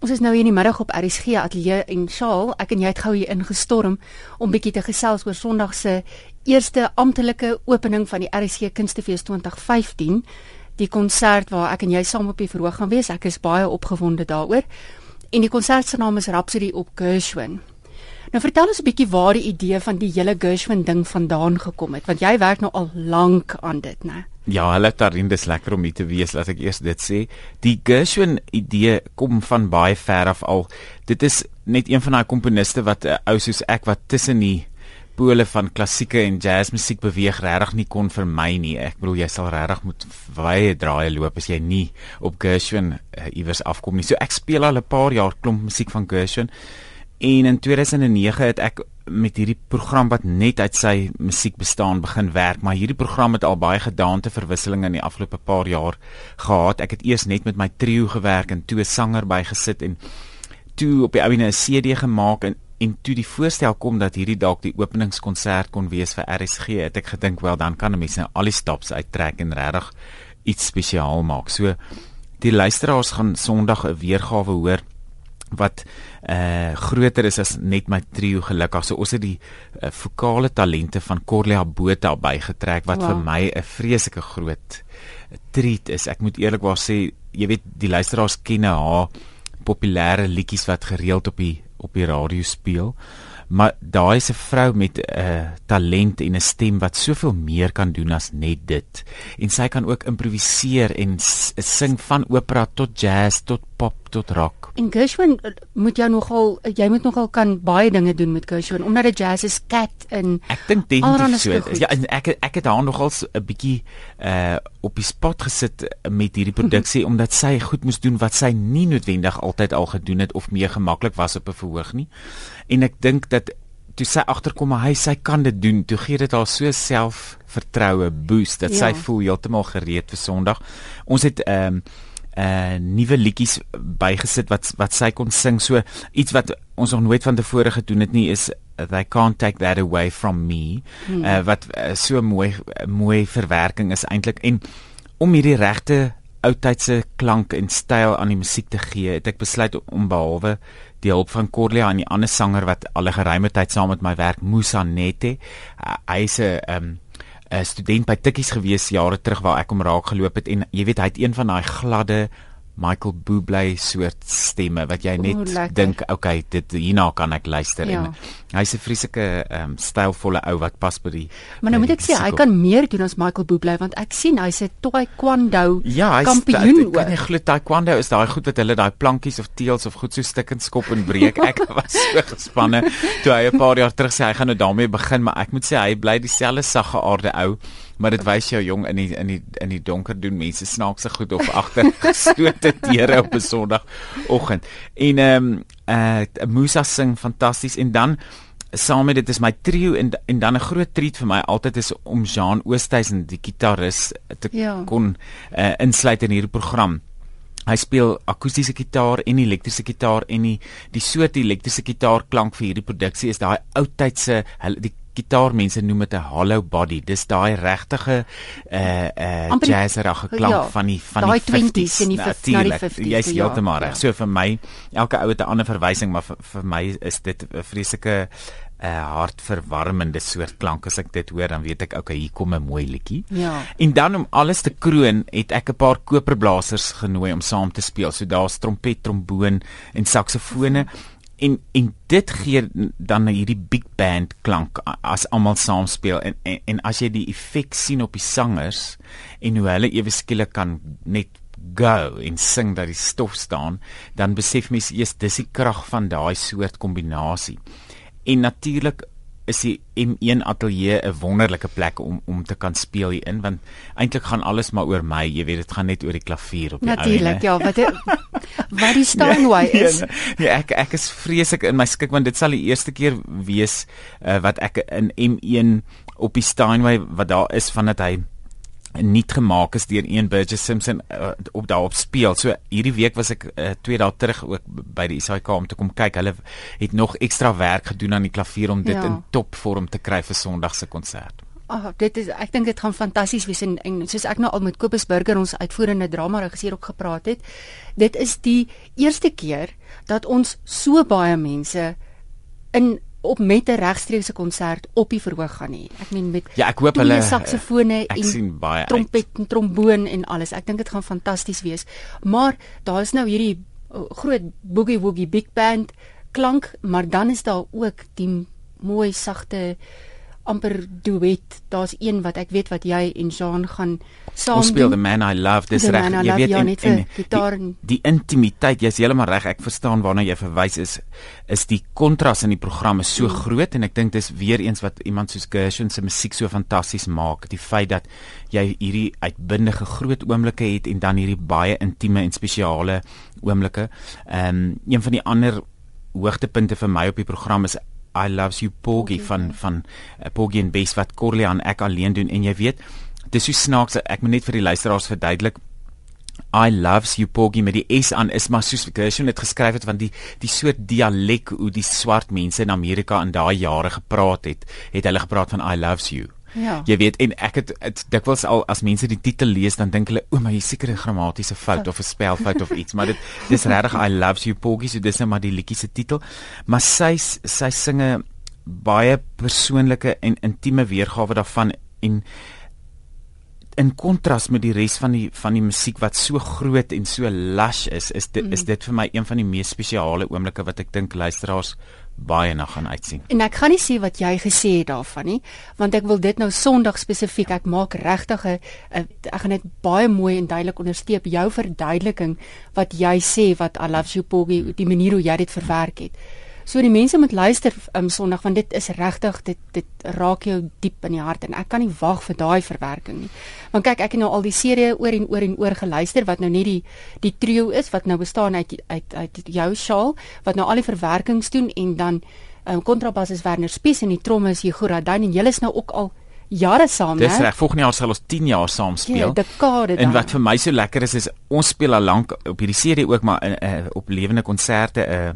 Ons is nou hier in die middag op RSG ateljee en Shaal, ek en jy het gou hier ingestorm om bietjie te gesels oor Sondag se eerste amptelike opening van die RSG Kunstefees 2015, die konsert waar ek en jy saam op die verhoog gaan wees. Ek is baie opgewonde daaroor. En die konsert se naam is Rhapsody op Gershwin. Nou vertel ons 'n bietjie waar die idee van die hele Gershwin ding vandaan gekom het, want jy werk nou al lank aan dit, né? Ja, hulle daarin dis lekker om hier te wees, laat ek eers dit sê. Die Gershwin idee kom van baie ver af al. Dit is net een van daai komponiste wat 'n uh, ou soos ek wat tussen die pole van klassieke en jazzmusiek beweeg regtig nie kon vir my nie. Ek bedoel jy sal regtig moet baie draaie loop as jy nie op Gershwin uh, iewers afkom nie. So ek speel al 'n paar jaar klomp musiek van Gershwin. En in 2009 het ek met hierdie program wat net uit sy musiek bestaan begin werk, maar hierdie program het al baie gedaante verwisselinge in die afgelope paar jaar gehad. Ek het eers net met my trio gewerk en toe 'n sanger bygesit en toe op die ouene 'n CD gemaak en en toe die voorstel kom dat hierdie dalk die openingskonsert kon wees vir RSG, het ek gedink wel dan kan 'n mens nou al die stops uittrek en regtig iets spesiaal maak. So die luisteraars gaan Sondag 'n weergawe hoor wat uh groter is as net my trio gelukkig. So ons het die uh, vokale talente van Corlia Botha bygetrek wat wow. vir my 'n vreeslike groot treat is. Ek moet eerlikwaar sê, jy weet die luisteraars ken haar populêre liedjies wat gereeld op die op die radio speel. Maar daai is 'n vrou met 'n uh, talent en 'n stem wat soveel meer kan doen as net dit. En sy kan ook improviseer en sing van opera tot jazz tot pop tot rock. En Gershwin eh, moet jy nogal jy moet nogal kan baie dinge doen met Gershwin omdat dit jazz is cat en Ek dink definitief so. Ja, ek ek het haar nogal 'n bietjie uh op die spot gesit met hierdie produksie omdat sy goed moes doen wat sy nie noodwendig altyd al gedoen het of meer gemaklik was op 'n verhoog nie. En ek dink dat toe sy agterkom maar hy sy kan dit doen, toe gee dit haar so selfvertroue boost dat ja. sy voel heeltemal gereed vir Sondag. Ons het ehm um, uh nuwe liedjies bygesit wat wat sy kon sing so iets wat ons nog nooit van tevore gedoen het nie is they can't take that away from me hmm. uh wat uh, so mooi mooi verwerking is eintlik en om hierdie regte oudtydse klank en styl aan die musiek te gee het ek besluit om behalwe die hulp van Corlia en die ander sanger wat al 'n geruime tyd saam met my werk Musa Nete uh, hy se um 'n student by Tikkies gewees jare terug waar ek hom raak geloop het en jy weet hy het een van daai gladde Michael Bublé soort stemme wat jy net dink okay dit hierna kan ek luister ja. en hy's 'n vreeslike um, stylvolle ou wat pas by die Maar nou moet ek sê hy kan meer doen as Michael Bublé want ek sien hy's 'n taekwondo ja, kampioen ook. Ja, hy taekwondo is daai goed wat hulle daai plankies of teels of goed so stikkend skop en breek. Ek was so gespanne toe hy 'n paar jaar terug sê hy gaan nou daarmee begin, maar ek moet sê hy bly dieselfde sagge aarde ou maar dit wys jou jong in die in die in die donker doen mense snaakse goed of agter gestote deure op 'n Sondagoggend. En ehm um, eh uh, Musa sing fantasties en dan saam met dit is my trio en en dan 'n groot treat vir my altyd is om Jean Oosthuizen die gitaris te ja. kon uh, insluit in hierdie program. Hy speel akoestiese gitaar en elektriese gitaar en die die soort elektriese gitaar klank vir hierdie produksie is daai oudtydse die gitaarmense noem dit 'n hollow body. Dis daai regtige uh uh jazzerige klank ja, van die van die 50s en die 50s. Jy's ja, heeltemal reg. Ja. So vir my elke ou het 'n ander verwysing, maar vir, vir my is dit 'n vreeslike 'n uh, hartverwarmende soort klank as ek dit hoor dan weet ek okay hier kom 'n mooi liedjie. Ja. En dan om alles te kroon het ek 'n paar koperblasers genooi om saam te speel. So daar's trompet, tromboon en saksofone en en dit gee dan hierdie big band klank as almal saam speel en, en en as jy die effek sien op die sangers en hoe hulle ewe skielik kan net go en sing dat die stof staan dan besef mens eers dis die krag van daai soort kombinasie. En natuurlik is die M1 ateljee 'n wonderlike plek om om te kan speel hier in want eintlik gaan alles maar oor my jy weet dit gaan net oor die klavier op die Natuurlik ja wat het, wat die Steinway ja, is. ja, nee, ek ek is vreeslik in my skik want dit sal die eerste keer wees uh, wat ek in M1 op die Steinway wat daar is van dat hy nie gemaak is deur een Burgess Simpson uh, op daarop speel. So hierdie week was ek uh, twee dae terug ook by die ISAK om te kom kyk. Hulle het nog ekstra werk gedoen aan die klavier om dit ja. in topvorm te kry vir Sondag se konsert. Ag, oh, dit is ek dink dit gaan fantasties wees en, en soos ek nou al met Kobus Burger ons uitvoerende drama regisseur ook gepraat het. Dit is die eerste keer dat ons so baie mense in op met 'n regstreekse konsert op die verhoog gaan hê. Ek meen met Ja, ek hoop hulle saksofone en trompet en tromboon en alles. Ek dink dit gaan fantasties wees. Maar daar is nou hierdie uh, groot boogie woogie big band klank, maar dan is daar ook die mooi sagte amper duet. Daar's een wat ek weet wat jy en Jean gaan saam Ons speel The Man I Love. Dis reg. Jy weet ja, en, en gitaar die, die intimiteit. Jy's heeltemal reg. Ek verstaan waarna jy verwys is. Is die kontras in die program is so mm. groot en ek dink dis weer eens wat iemand soos Gershwin se musiek so fantasties maak. Die feit dat jy hierdie uitbundige groot oomblikke het en dan hierdie baie intieme en spesiale oomblikke. Ehm um, een van die ander hoogtepunte vir my op die program is I loves you Porgy van van uh, Porgy en Bess wat Corleon ek alleen doen. En jy weet dis so snaaks ek moet net vir die luisteraars verduidelik. I loves you Porgy met die S aan is maar soos Gershwin het geskryf het van die die soort dialek hoe die swart mense in Amerika in daai jare gepraat het het hulle gepraat van I loves you Ja. Jy weet en ek het, het dikwels al as mense die titel lees dan dink hulle o my seker 'n grammatiese fout of 'n spelfout of iets maar dit dis regtig I love you Poggy so dis net maar die liedjie se titel maar sy sy singe baie persoonlike en intieme weergawe daarvan en in kontras met die res van die van die musiek wat so groot en so lush is is dit mm. is dit vir my een van die mees spesiale oomblikke wat ek dink luisteraars baie na gaan uitsien. En ek gaan nie sê wat jy gesê het daarvan nie, want ek wil dit nou Sondag spesifiek ek maak regtig 'n ek gaan dit baie mooi en duidelik onderstreep jou verduideliking wat jy sê wat I love you Poggy, die manier hoe jy dit verwerk het. So die mense moet luister um, Sondag want dit is regtig dit dit raak jou diep in die hart en ek kan nie wag vir daai verwerking nie. Want kyk ek het nou al die serie oor en oor en oor geluister wat nou net die die trio is wat nou bestaan uit uit uit jou Shaal wat nou al die verwerkings doen en dan um, kontrabas is Werner Spies en die tromme is Hugo Radin en julle is nou ook al jare saam, né? Dis reg, volgende jaar sal ons 10 jaar saam speel. Ja, dekade dan. En wat vir my so lekker is is ons speel al lank op hierdie serie ook maar in uh, op lewende konserte 'n uh,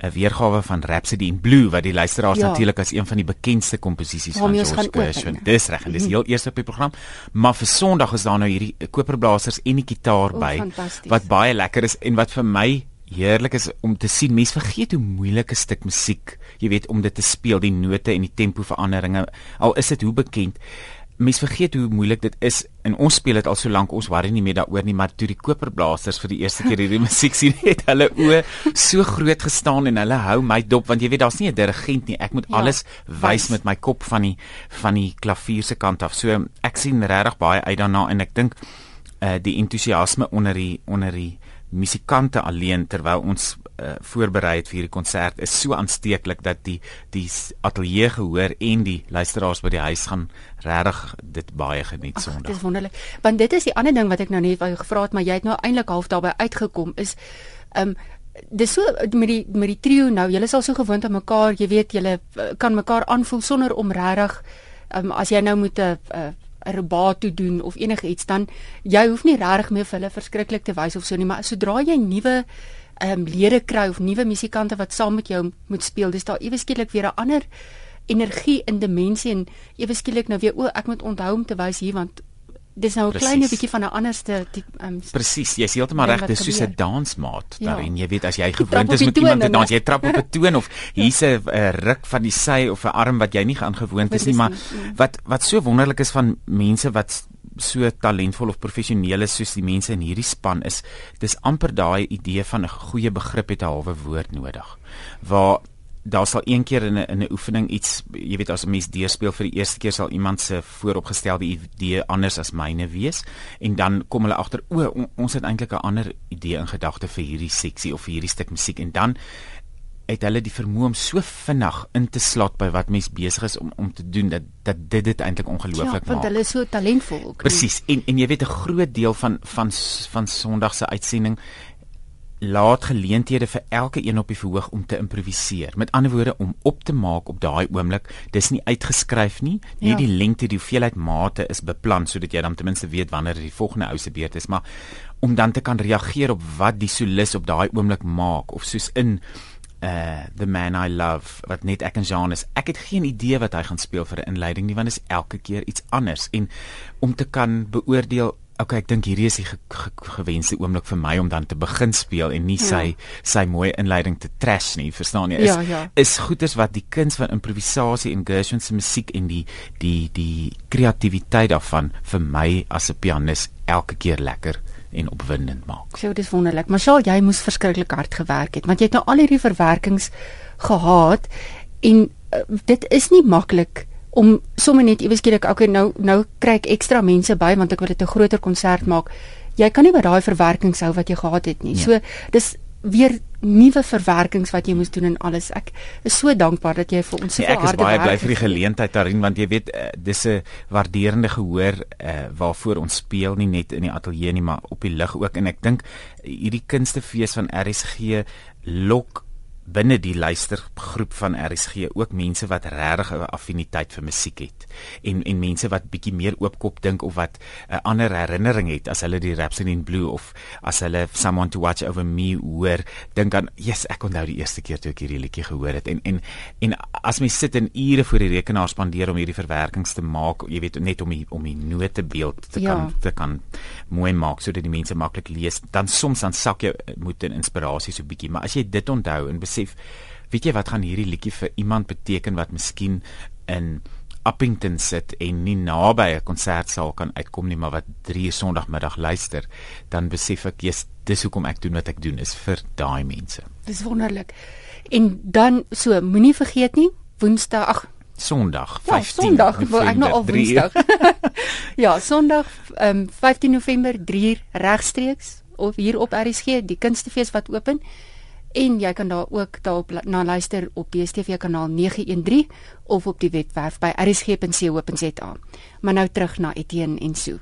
'n weergawe van Rhapsody in Blue wat die luisteraars ja. natuurlik as een van die bekendste komposisies van George Gershwin. Dis reg, en dis mhm. heel eers op die program, maar vir Sondag is daar nou hierdie koperblasers en die kitaar by wat baie lekker is en wat vir my heerlik is om te sien mense vergeet hoe moeilike stuk musiek, jy weet om dit te speel, die note en die tempo veranderinge, al is dit hoe bekend mense vergeet hoe moeilik dit is en ons speel dit al so lank ons worry nie meer daaroor nie maar toe die koperblaasters vir die eerste keer hierdie musiek sien het hulle oë so groot gestaan en hulle hou my dop want jy weet daar's nie 'n dirigent nie. Ek moet ja, alles wys met my kop van die van die klavier se kant af. So ek sien regtig baie uit daarna en ek dink uh, die entoesiasme onder die onder die musikante alleen terwyl ons uh, voorberei het vir hierdie konsert is so aansteeklik dat die die ateljee gehoor en die luisteraars by die huis gaan regtig dit baie geniet Sondag. Dit is wonderlik. Want dit is die ander ding wat ek nou net wou gevra het, maar jy het nou eintlik half daarbey uitgekom is ehm um, dis so met die met die trio nou, julle is al so gewoond aan mekaar, jy weet julle eh, kan mekaar aanvoel sonder om regtig ehm um, as jy nou moet 'n uh, uh, 'n robaat toe doen of enige iets dan jy hoef nie regtig meer vir hulle verskriklik te wys of so nie maar sodra jy nuwe um, lede kry of nuwe musikante wat saam met jou moet speel dis daar ewe skielik weer 'n ander energie in dimensie en ewe skielik nou weer o ek moet onthou om te wys hier want dis nou 'n klein bietjie van 'n anderste um, Presies, jy's heeltemal reg, dis soos 'n dansmaat ja. daarin. Jy weet as jy gewoond is met iemand te dans, jy trap op 'n toon of ja. hier's 'n ja. ruk van die sy of 'n arm wat jy nie aangewoond is nie, maar mm. wat wat so wonderlik is van mense wat so talentvol of professioneel is soos die mense in hierdie span is, dis amper daai idee van 'n goeie begrip het 'n halwe woord nodig. Waar daar sal een keer in 'n in 'n oefening iets jy weet as 'n mens deurspeel vir die eerste keer sal iemand se vooropgestelde idee anders as myne wees en dan kom hulle agter o on, ons het eintlik 'n ander idee in gedagte vir hierdie seksie of vir hierdie stuk musiek en dan het hulle die vermoë om so vinnig in te slot by wat mens besig is om om te doen dat dat dit dit eintlik ongelooflik maak. Ja, want hulle is so talentvol. Presies. En en jy weet 'n groot deel van van van Sondag se uitsending laat geleenthede vir elke een op die verhoog om te improviseer. Met ander woorde om op te maak op daai oomblik. Dis nie uitgeskryf nie. Nie ja. die lengte, die hoeveelheid mate is beplan sodat jy dan ten minste weet wanneer die volgende ou se beurt is, maar om dan te kan reageer op wat die solis op daai oomblik maak of soos in uh The Man I Love wat net ek en Jean is. Ek het geen idee wat hy gaan speel vir 'n inleiding nie want dit is elke keer iets anders en om te kan beoordeel Okay, ek dink hierdie is die ge ge gewenste oomblik vir my om dan te begin speel en nie ja. sy sy mooi inleiding te trash nie, verstaan jy? Is ja, ja. is goeders wat die kuns van improvisasie en Gershwin se musiek en die die die kreatiwiteit daarvan vir my as 'n pianis elke keer lekker en opwindend maak. So dis wonderlik. Maar Shaal, jy moes verskriklik hard gewerk het want jy het nou al hierdie verwerkings gehad en uh, dit is nie maklik om sommer net iewes skielik okay nou nou kry ek ekstra mense by want ek wil dit 'n groter konsert maak. Jy kan nie by daai verwerkings hou wat jy gehad het nie. Ja. So dis weer nuwe verwerkings wat jy moes doen en alles. Ek is so dankbaar dat jy vir ons so nee, harde werk. Ek is baie bly vir die geleentheid daarin want jy weet uh, dis 'n waarderende gehoor uh, waarvoor ons speel nie net in die ateljee nie maar op die lig ook en ek dink hierdie kunstefees van RSG lok binne die luistergroep van RSG ook mense wat regtig 'n affiniteit vir musiek het en en mense wat bietjie meer oopkop dink of wat 'n uh, ander herinnering het as hulle die Rhapsody in Blue of as hulle Someone to Watch Over Me hoor dink aan yes ek onthou die eerste keer toe ek hierdie liedjie gehoor het en en en as mens sit en ure voor die rekenaar spandeer om hierdie verwerkings te maak jy weet net om die, om die notebeeld te ja. kan te kan mooi maak sodat die mense maklik lees dan soms dan sak jy moet 'n inspirasie so bietjie maar as jy dit onthou en besef besef weet jy wat gaan hierdie liedjie vir iemand beteken wat miskien in Uppington sit en nie naby 'n konsertsaal kan uitkom nie maar wat 3 Sondagmiddag luister dan besef ek jy's dis hoekom ek doen wat ek doen is vir daai mense. Dis wonderlik. En dan so moenie vergeet nie Woensdag ag Sondag 15 ja, Sondag wil ek nou al Woensdag. ja, Sondag um, 15 November 3 regstreeks of hier op RSG die kunstefees wat open en jy kan daar ook daarop na luister op DStv kanaal 913 of op die webwerf by rsg.co.za. Maar nou terug na Etienne en Sue.